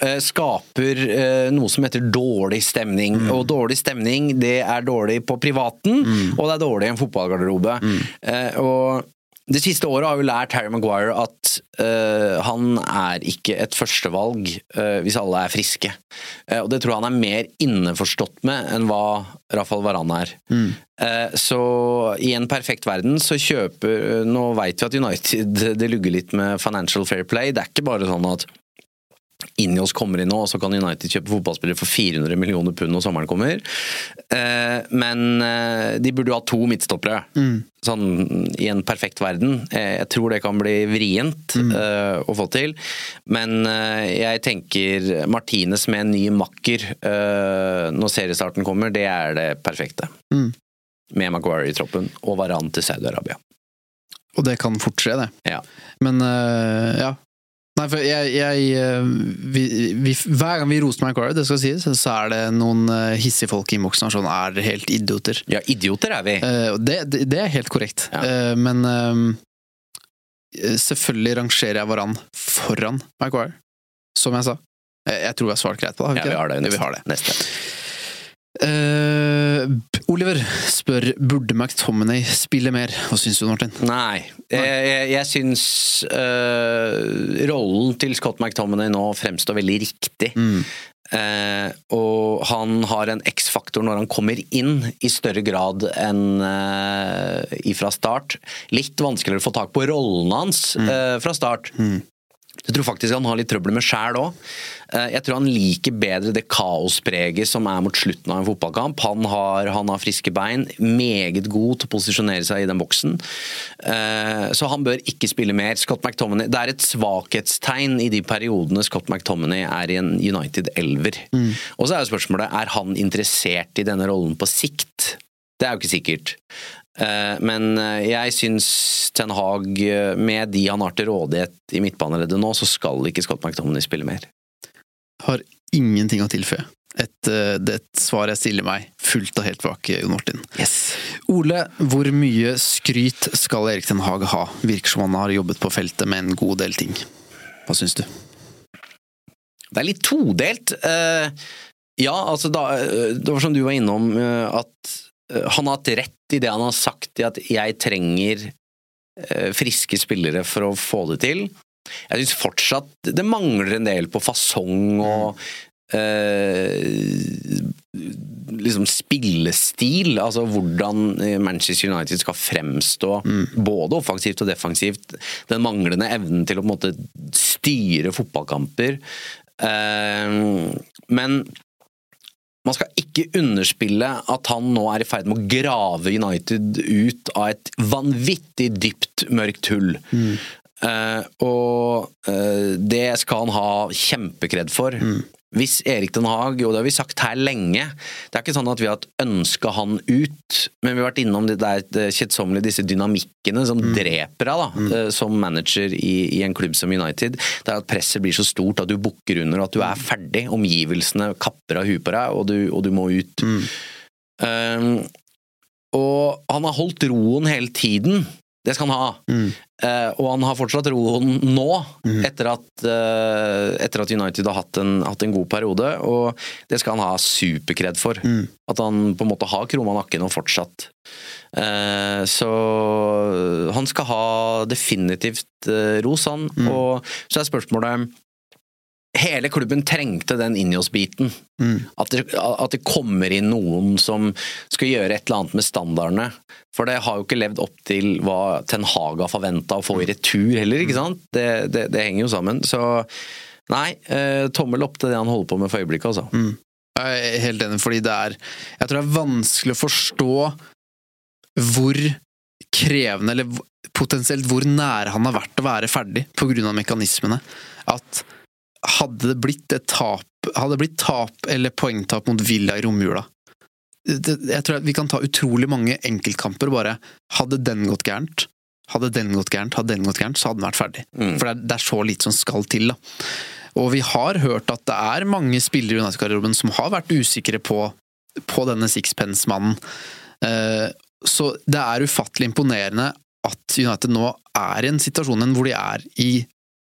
eh, skaper eh, noe som heter dårlig stemning. Og dårlig stemning, det er dårlig på privaten, og det er dårlig i en fotballgarderobe. Eh, og det siste året har jo lært Harry Maguire at uh, han er ikke et førstevalg uh, hvis alle er friske. Uh, og det tror jeg han er mer innforstått med enn hva Rafael Varane er. Eh, så i en perfekt verden så kjøper Nå vet vi at United <laughs> det lugger litt med financial fair play. Det er ikke bare sånn at Injos kommer inn nå, og så kan United kjøpe fotballspillere for 400 millioner pund når sommeren kommer. Eh, men eh, de burde jo ha to midtstoppere. Sånn i en perfekt verden. Eh, jeg tror det kan bli vrient mm. å få til. Men jeg tenker Martinez med en ny makker når seriestarten kommer, det er det perfekte. Mm. Med Maguire i troppen, og Varan til Saudi-Arabia. Og det kan fort skje, det. Ja. Men ja. Nei, for jeg, jeg øh, vi, vi, Hver gang vi roser Maguire, det skal sies, så er det noen øh, hissige folk i innboksen som er dere helt idioter. Ja, idioter er vi. Eh, det, det, det er helt korrekt. Ja. men selvfølgelig rangerer jeg Varan foran Maguire, som jeg sa. Jeg, tror vi har svart greit på det. Ja, vi har det. Vi har det. Neste. Eh, Oliver spør burde McTominay spille mer. Hva syns du, Martin? Nei. Jeg, jeg, jeg syns øh, rollen til Scott McTominay nå fremstår veldig riktig. Eh, og han har en X-faktor når han kommer inn, i større grad enn eh, ifra start. Litt vanskeligere å få tak på rollen hans eh, fra start. Jeg tror faktisk han har litt trøbbel med sjæl òg. Jeg tror han liker bedre det kaospreget som er mot slutten av en fotballkamp. Han har, han har friske bein, meget god til å posisjonere seg i den boksen. Eh, Så han bør ikke spille mer. Scott McTominay, Det er et svakhetstegn i de periodene Scott McTominay er i en United-elver. Og så er jo spørsmålet er han interessert i denne rollen på sikt. Det er jo ikke sikkert. Eh, Men eh, jeg syns Ten Hag, eh, med de han har til rådighet i midtbaneleddet nå, så skal ikke Scott McTominay spille mer. Har ingenting å tilføye. Et, det er et svar jeg stiller meg fullt og helt bak, Jon Martin. Ole, hvor mye skryt skal Erik Ten Hag ha? Virker som han har jobbet på feltet med en god del ting. Hva syns du? Det er litt todelt. Ja, altså da, Det var som du var innom, at han har hatt rett i det han har sagt i at jeg trenger eh, friske spillere for å få det til. Jeg syns fortsatt det mangler en del på fasong og eh, liksom spillestil, altså hvordan eh, Manchester United skal fremstå både offensivt og defensivt. Den manglende evnen til å på en måte styre fotballkamper. Eh, men man skal ikke underspille at han nå er i ferd med å grave United ut av et vanvittig dypt, mørkt hull. Eh, og uh, det skal han ha kjempekred for. Hvis Erik Den Haag, og det har vi sagt her lenge Det er ikke sånn at vi har ønska han ut, men vi har vært innom det der kjedsommelige, disse dynamikkene som dreper deg da, eh, som manager i, i en klubb som United. Det er at presset blir så stort at du bukker under, at du er ferdig. Omgivelsene kapper av huet på deg, og du, og du må ut. Um, og han har holdt roen hele tiden. Det skal han ha. Eh, og han har fortsatt roen nå, etter, at, uh, etter at United har hatt en, hatt en god periode. Og det skal han ha superkred for. At han på en måte har krona nakken og fortsatt. Uh, så han skal ha definitivt ros, han. Og så er spørsmålet Hele klubben trengte den Injos-biten. At, det, at det kommer inn noen som skal gjøre et eller annet med standardene. For det har jo ikke levd opp til hva Ten Hag har forventa å få i retur heller, ikke sant? Det, det, det henger jo sammen. Så nei, eh, tommel opp til det han holder på med for øyeblikket, altså. Jeg er helt enig, fordi det er Jeg tror det er vanskelig å forstå hvor krevende, eller potensielt hvor nære han har vært å være ferdig pga. mekanismene. At hadde det blitt et tap Hadde det blitt tap eller poengtap mot Villa i romjula Jeg tror at vi kan ta utrolig mange enkeltkamper bare Hadde den gått gærent, hadde den gått gærent, hadde den gått gærent, så hadde den vært ferdig. For det er, det er så lite som skal til, da. Og vi har hørt at det er mange spillere i United-garderoben som har vært usikre på, på denne sixpence-mannen. Uh, så det er ufattelig imponerende at United nå er i en situasjon hvor de er i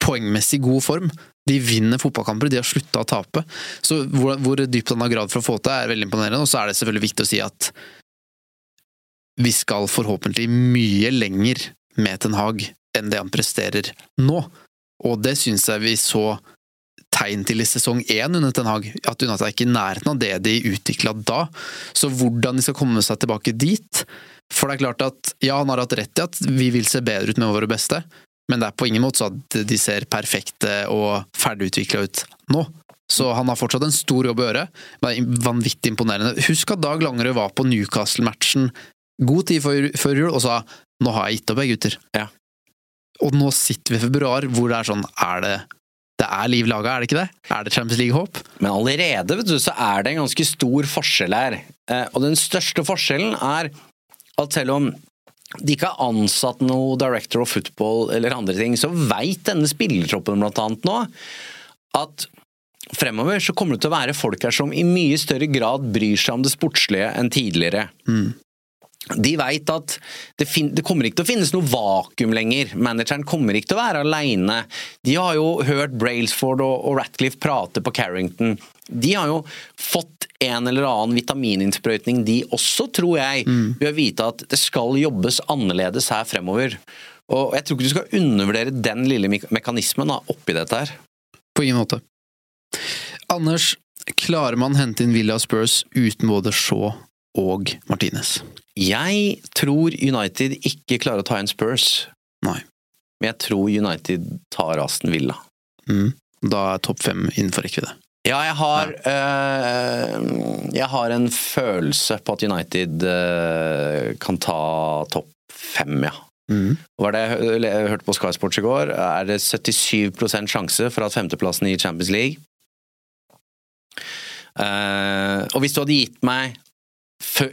poengmessig god form. De vinner fotballkamper, de har slutta å tape. Så hvor, hvor dypt han har grad for å få til, er veldig imponerende. Og så er det selvfølgelig viktig å si at vi skal forhåpentlig mye lenger med Ten Hag enn det han presterer nå. Og det syns jeg vi så tegn til i sesong én under Ten Hag. At Unata er ikke i nærheten av det de utvikla da. Så hvordan de skal komme seg tilbake dit For det er klart at ja, han har hatt rett i at vi vil se bedre ut med våre beste, men det er på ingen måte så at de ser perfekte og ferdigutvikla ut nå. Så han har fortsatt en stor jobb å gjøre. Men vanvittig imponerende. Husk at Dag Langerød var på Newcastle-matchen god tid før, før jul og sa 'nå har jeg gitt opp, jeg, gutter'. Ja. Og nå sitter vi i februar hvor det er sånn Er det det er liv laga, er det ikke det? Er det Champions League-håp? Men allerede vet du, så er det en ganske stor forskjell her. Eh, og den største forskjellen er at selv om de ikke har ansatt noe director of football eller andre ting, så veit denne spillertroppen blant annet nå at fremover så kommer det til å være folk her som i mye større grad bryr seg om det sportslige enn tidligere. Mm. De veit at det, det, kommer ikke til å finnes noe vakuum lenger. Manageren kommer ikke til å være aleine. De har jo hørt Brailsford og, og Ratcliffe prate på Carrington. De har jo fått en eller annen vitamininnsprøytning, de også, tror jeg, Mm. ved å vite at det skal jobbes annerledes her fremover. Og Jeg tror ikke du skal undervurdere den lille me- mekanismen da, oppi dette her. På ingen måte. Anders, klarer man hente inn Villa Spurs uten både Shaw og Martinez? Jeg tror United ikke klarer å ta inn Spurs. Nei. Men jeg tror United tar Aston Villa. Mm. Da er topp fem innenfor rekkevidde. Ja, jeg har øh, Jeg har en følelse på at United øh, kan ta topp fem, ja. Mm. Var det jeg jeg hørte på Sky Sports i går, er det 77% sjanse for at femteplassen i Champions League. uh, og hvis du hadde gitt meg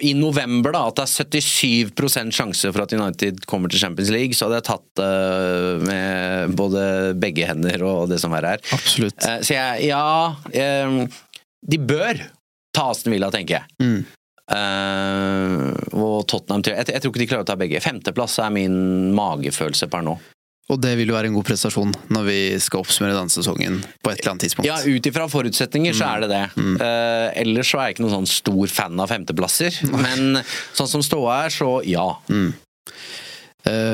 i november da, at det er 77% sjanse for at United kommer til Champions League, så hadde jeg tatt det med både begge hender og det som verre er. Absolutt. Eh, Så jeg, ja eh, De bør ta Aston Villa, tenker jeg. Mm. Eh, og Tottenham jeg, jeg tror ikke de klarer å ta begge. Femteplass er min magefølelse per nå. Og det vil jo være en god prestasjon når vi skal oppsummere denne sesongen på et eller annet tidspunkt. Ja, ut ifra forutsetninger så er det det. Eh, ellers så er jeg ikke noen sånn stor fan av femteplasser. Men sånn som ståa er, så ja. Eh,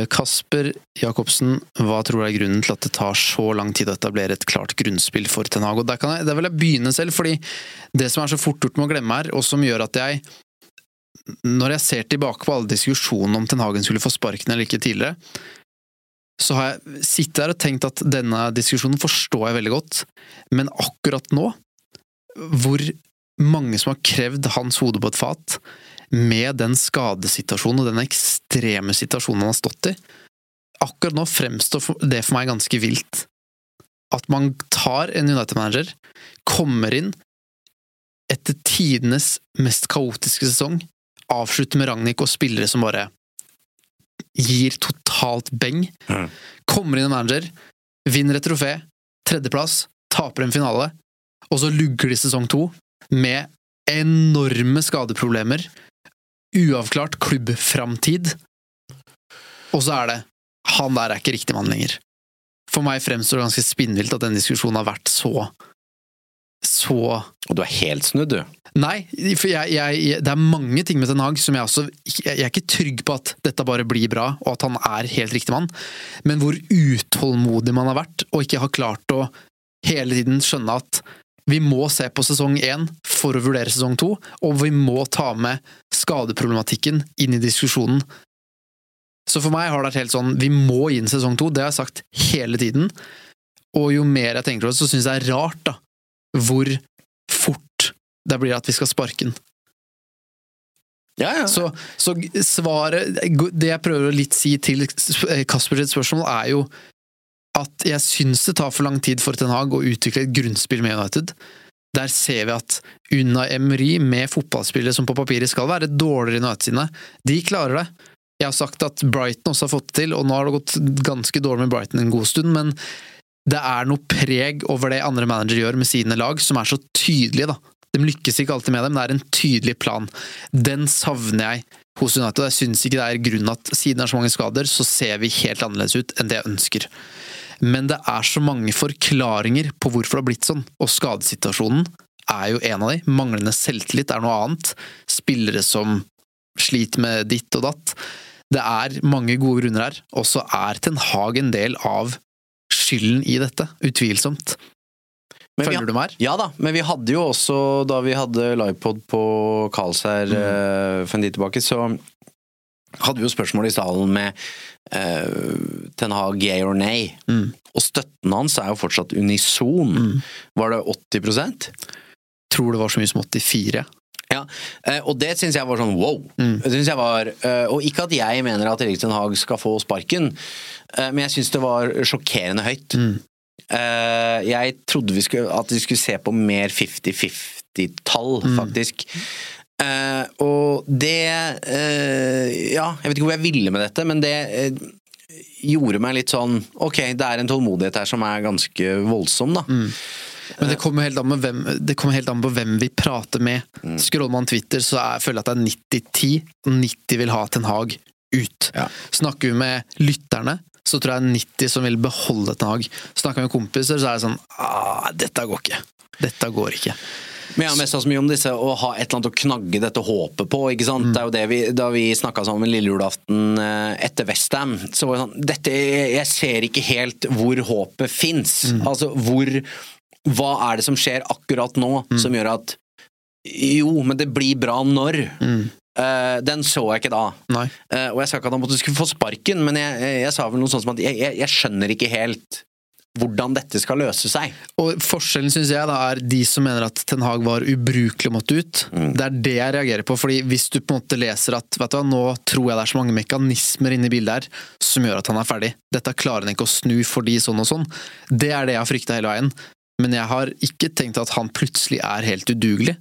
Kasper Jacobsen, hva tror du er grunnen til at det tar så lang tid å etablere et klart grunnspill for Ten Hag? Der, der vil jeg begynne selv, fordi det som er så fort gjort med å glemme her, og som gjør at jeg Når jeg ser tilbake på alle diskusjonene om Ten Hagen skulle få sparken eller ikke tidligere, så har jeg sittet her og tenkt at denne diskusjonen forstår jeg veldig godt, men akkurat nå, hvor mange som har krevd hans hode på et fat, med den skadesituasjonen og den ekstreme situasjonen han har stått i, akkurat nå fremstår det for meg ganske vilt. At man tar en United-manager, kommer inn etter tidenes mest kaotiske sesong, avslutter med Ragnhild og spillere som bare gir totalt beng. Kommer inn en manager, vinner et trofé, tredjeplass, taper en finale, og så lugger de sesong to med enorme skadeproblemer, uavklart klubbframtid, og så er det han der er ikke riktig mann lenger. For meg fremstår det ganske spinnvilt at den diskusjonen har vært så så Og du er helt snudd, du. Nei, for jeg, jeg, det er mange ting med Ten Hag som jeg også Jeg jeg er ikke trygg på at dette bare blir bra, og at han er helt riktig mann, men hvor utålmodig man har vært, og ikke har klart å hele tiden skjønne at vi må se på sesong én for å vurdere sesong to, og vi må ta med skadeproblematikken inn i diskusjonen. Så for meg har det vært helt sånn, vi må inn sesong to, det har jeg sagt hele tiden. Og jo mer jeg tenker over det, så syns jeg det er rart, da, hvor fort det blir at vi skal sparke den. Så, så svaret Det jeg prøver å litt si til Kasper sitt spørsmål, er jo at jeg syns det tar for lang tid for Ten Hag å utvikle et grunnspill med United. Der ser vi at Unna Emery, med fotballspillere som på papiret skal være dårligere enn United sine, de klarer det. Jeg har sagt at Brighton også har fått det til, og nå har det gått ganske dårlig med Brighton en god stund, men det er noe preg over det andre managere gjør med sine lag, som er så tydelige, da. De lykkes ikke alltid med dem, det er en tydelig plan. Den savner jeg hos United, og jeg syns ikke det er grunnen at siden det er så mange skader, så ser vi helt annerledes ut enn det jeg ønsker. Men det er så mange forklaringer på hvorfor det har blitt sånn, og skadesituasjonen er jo en av de. Manglende selvtillit er noe annet. Spillere som sliter med ditt og datt. Det er mange gode grunner her, og så er Ten Hag en del av skylden i dette. Utvilsomt. Men vi- du med her? Ja da, men vi hadde jo også, da vi hadde livepod på Karlsherr mm. for en tid tilbake, så hadde vi jo spørsmål i salen med uh, Ten Hag gay or nay. Og støtten hans er jo fortsatt unison. Var det 80% Tror det var så mye som 84. Ja, eh, og det syns jeg var sånn wow. Jeg var, eh, og ikke at jeg mener at Erik Ten Hag skal få sparken, men jeg syns det var sjokkerende høyt. Mm. Jeg trodde vi skulle, at vi skulle se på mer 50-50-tall, faktisk. Eh, og det eh, Ja, jeg vet ikke hvor jeg ville med dette, men det eh, gjorde meg litt sånn Ok, det er en tålmodighet her som er ganske voldsom, da. Men det kommer helt an, med hvem, det kommer helt an på hvem vi prater med. Scroller man Twitter, så er, føler jeg at det er 90-10. 90 vil ha Ten Hag ut. Snakker vi med lytterne, så tror jeg det er 90 som vil beholde Ten Hag. Snakker vi med kompiser, så er det sånn ah, Dette går ikke. Dette går ikke. Men jeg har mest mye om disse å ha et eller annet å knagge dette håpet på. ikke sant? Det er jo det vi, Da vi snakka sammen lille julaften eh, etter Westham, så var det sånn dette, Jeg ser ikke helt hvor håpet fins. Altså hvor Hva er det som skjer akkurat nå som gjør at Jo, men det blir bra når. Uh, den så jeg ikke da. Uh, og jeg sa ikke at han måtte skulle få sparken, men jeg, jeg, jeg sa vel noe sånt som at jeg, jeg, jeg skjønner ikke helt hvordan dette skal løse seg. Og Forskjellen synes jeg da er de som mener at Ten Hag var ubrukelig og måtte ut. Det er det jeg reagerer på. fordi Hvis du på en måte leser at vet du hva, nå tror jeg det er så mange mekanismer inne i bildet her som gjør at han er ferdig. Dette klarer han ikke å snu fordi sånn og sånn. Det er det jeg har frykta hele veien. Men jeg har ikke tenkt at han plutselig er helt udugelig.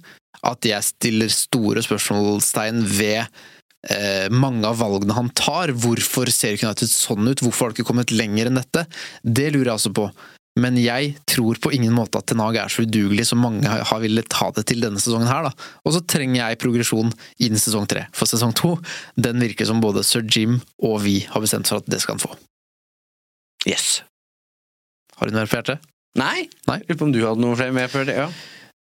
At jeg stiller store spørsmålstegn ved mange av valgene han tar. Hvorfor ser ikke United sånn ut? Hvorfor har det ikke kommet lenger enn dette? Det lurer jeg altså på. Men jeg tror på ingen måte at Ten Hag er så udugelig som mange har har villet ta det til denne sesongen her. da. Og så trenger jeg progresjon innen sesong tre. For sesong to, den virker som både sir Jim og vi har bestemt for at det skal han få. Yes. Har du noe mer på hjertet? Nei? Lurer på om du hadde noe flere med før det? Ja.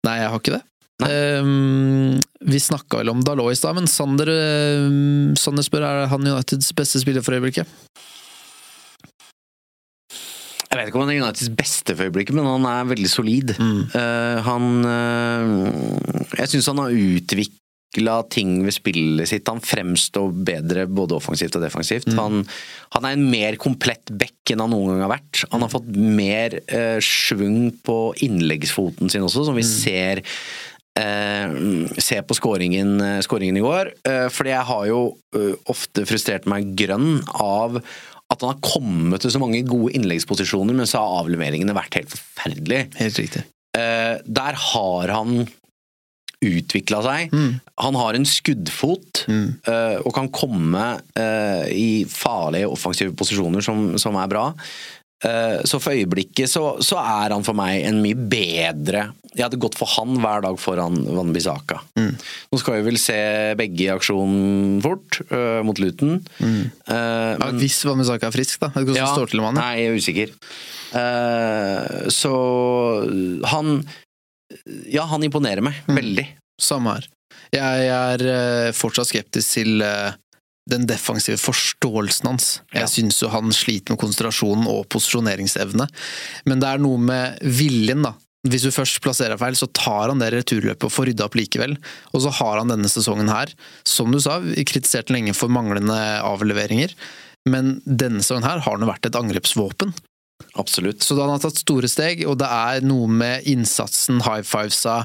Nei, jeg har ikke det. Ehm, vi snakka vel om Dalot i stad, men Sander, um, Sander spør er han Uniteds beste spiller for øyeblikket. Jeg vet ikke om han er Uniteds beste for øyeblikket, men han er veldig solid. Eh, han uh, Jeg syns han har utvikla ting ved spillet sitt. Han fremstår bedre både offensivt og defensivt. Han, han er en mer komplett back enn han noen gang har vært. Han har fått mer uh, schwung på innleggsfoten sin også, som vi ser eh, se på scoringen, scoringen i går. Eh, fordi jeg har jo eh, ofte frustrert meg grønn av at han har kommet til så mange gode innleggsposisjoner, men så har avleveringene vært helt forferdelige. Helt riktig. Eh, der har han utvikla seg. Han har en skuddfot eh, og kan komme eh, i farlige offensive posisjoner som, som er bra. Eh, Så for øyeblikket så, så er han for meg en mye bedre Jeg hadde gått for han hver dag foran Van Bissaka. Nå skal vi vel se begge i aksjon fort, øh, mot Luton. Eh, Ja, hvis Wamizaka er frisk, da. Hvordan det står til med han. Nei, jeg er usikker. Uh, så han Ja, han imponerer meg veldig. Samme her. Jeg er fortsatt skeptisk til eh, den defensive forståelsen hans. Jeg syns jo han sliter med konsentrasjonen og posisjoneringsevne. Men det er noe med viljen, da. Hvis du først plasserer feil, så tar han det returløpet og får rydda opp likevel. Og så har han denne sesongen her, som du sa, kritisert lenge for manglende avleveringer. Men denne sesongen her har han jo vært et angrepsvåpen. Absolutt. Så han har tatt store steg, og det er noe med innsatsen, high fivesa,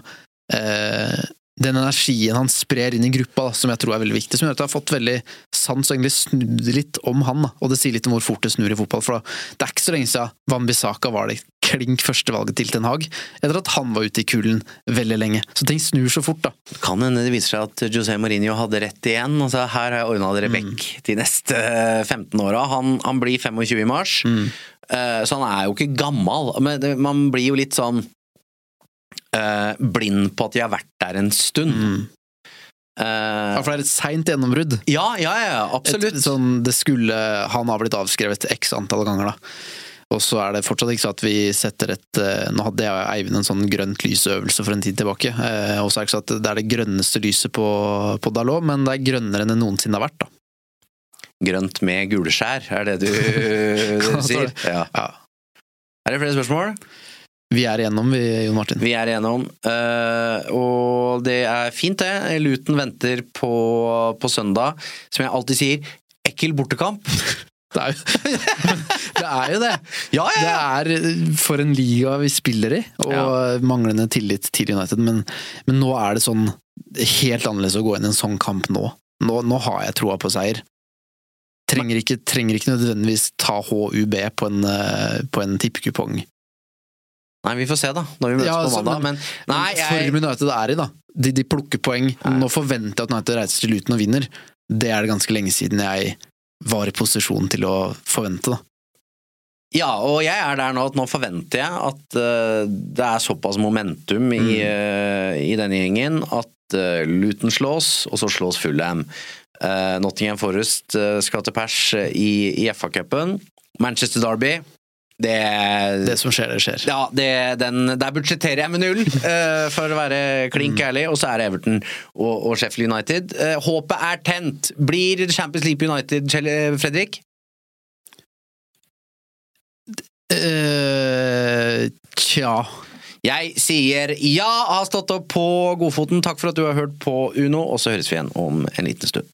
eh, den energien han sprer inn i gruppa, da, som jeg tror er veldig viktig, som gjør at jeg har fått veldig sans og egentlig snudd litt om han. Da. Og det sier litt om hvor fort det snur i fotball. For det er ikke så lenge siden Van Bissaka var det klink førstevalget til Ten Hag, etter at han var ute i kulden veldig lenge. Så ting snur så fort, da. Kan hende det viser seg at José Mourinho hadde rett igjen. Altså, her har jeg ordna dere vekk de neste 15 åra. Han, han blir 25 i mars, mm. så han er jo ikke gammel. Men man blir jo litt sånn eh, blind på at de har vært der en stund. Eh, Ja, for det er et seint gjennombrudd. Ja, ja, ja, absolutt. Et, sånn, det skulle, han har blitt avskrevet x antall ganger, da. Og så er det fortsatt ikke så at vi setter et eh, Nå hadde jeg og Eivind en sånn grønt lysøvelse for en tid tilbake. Og så er det ikke så at det er det grønneste lyset på, på Dalot, men det er grønnere enn det noensinne har vært, da. grønt med gulskjær, er det du, det <laughs> du sier? Ja. Er det flere spørsmål? Vi er igjennom, vi, Jon Martin. Vi er igjennom, Uh, og det er fint det. Luton venter på, på søndag. Som jeg alltid sier, ekkel bortekamp. <laughs> Det er jo <laughs> det. Er jo det. Ja, ja, Det er for en liga vi spiller i, og manglende tillit til United. Men, men nå er det sånn helt annerledes å gå inn i en sånn kamp nå. Nå, nå har jeg troa på seier. Trenger ikke, trenger ikke nødvendigvis ta HUB på en, eh, på en tippekupong. Nei, vi får se, da, når vi møtes Ja, på mandag. Men, men nei, jeg, Formen United er i, da. De, de plukker poeng. Nå forventer jeg at United reiser til Luton og vinner. Det er det ganske lenge siden jeg var i posisjon til å forvente, da. Ja, og jeg er der nå at nå forventer jeg at uh, det er såpass momentum i, Mm. uh, i denne gjengen at uh, Luton slås, og så slås Fulham. Nottingham Forest skal til pers i, i FA-cupen. Manchester Derby det, Det som skjer, det skjer. Ja, det, den, Der budsjetterer jeg med null, uh, for å være klink Mm. ærlig. Og så er det Everton og, og Sheffield United. Uh, håpet er tent. Blir Champions League United, Kjell- Fredrik? Eh, tja Jeg sier ja, har stått opp på godfoten. Takk for at du har hørt på Uno, og så høres vi igjen om en liten stund.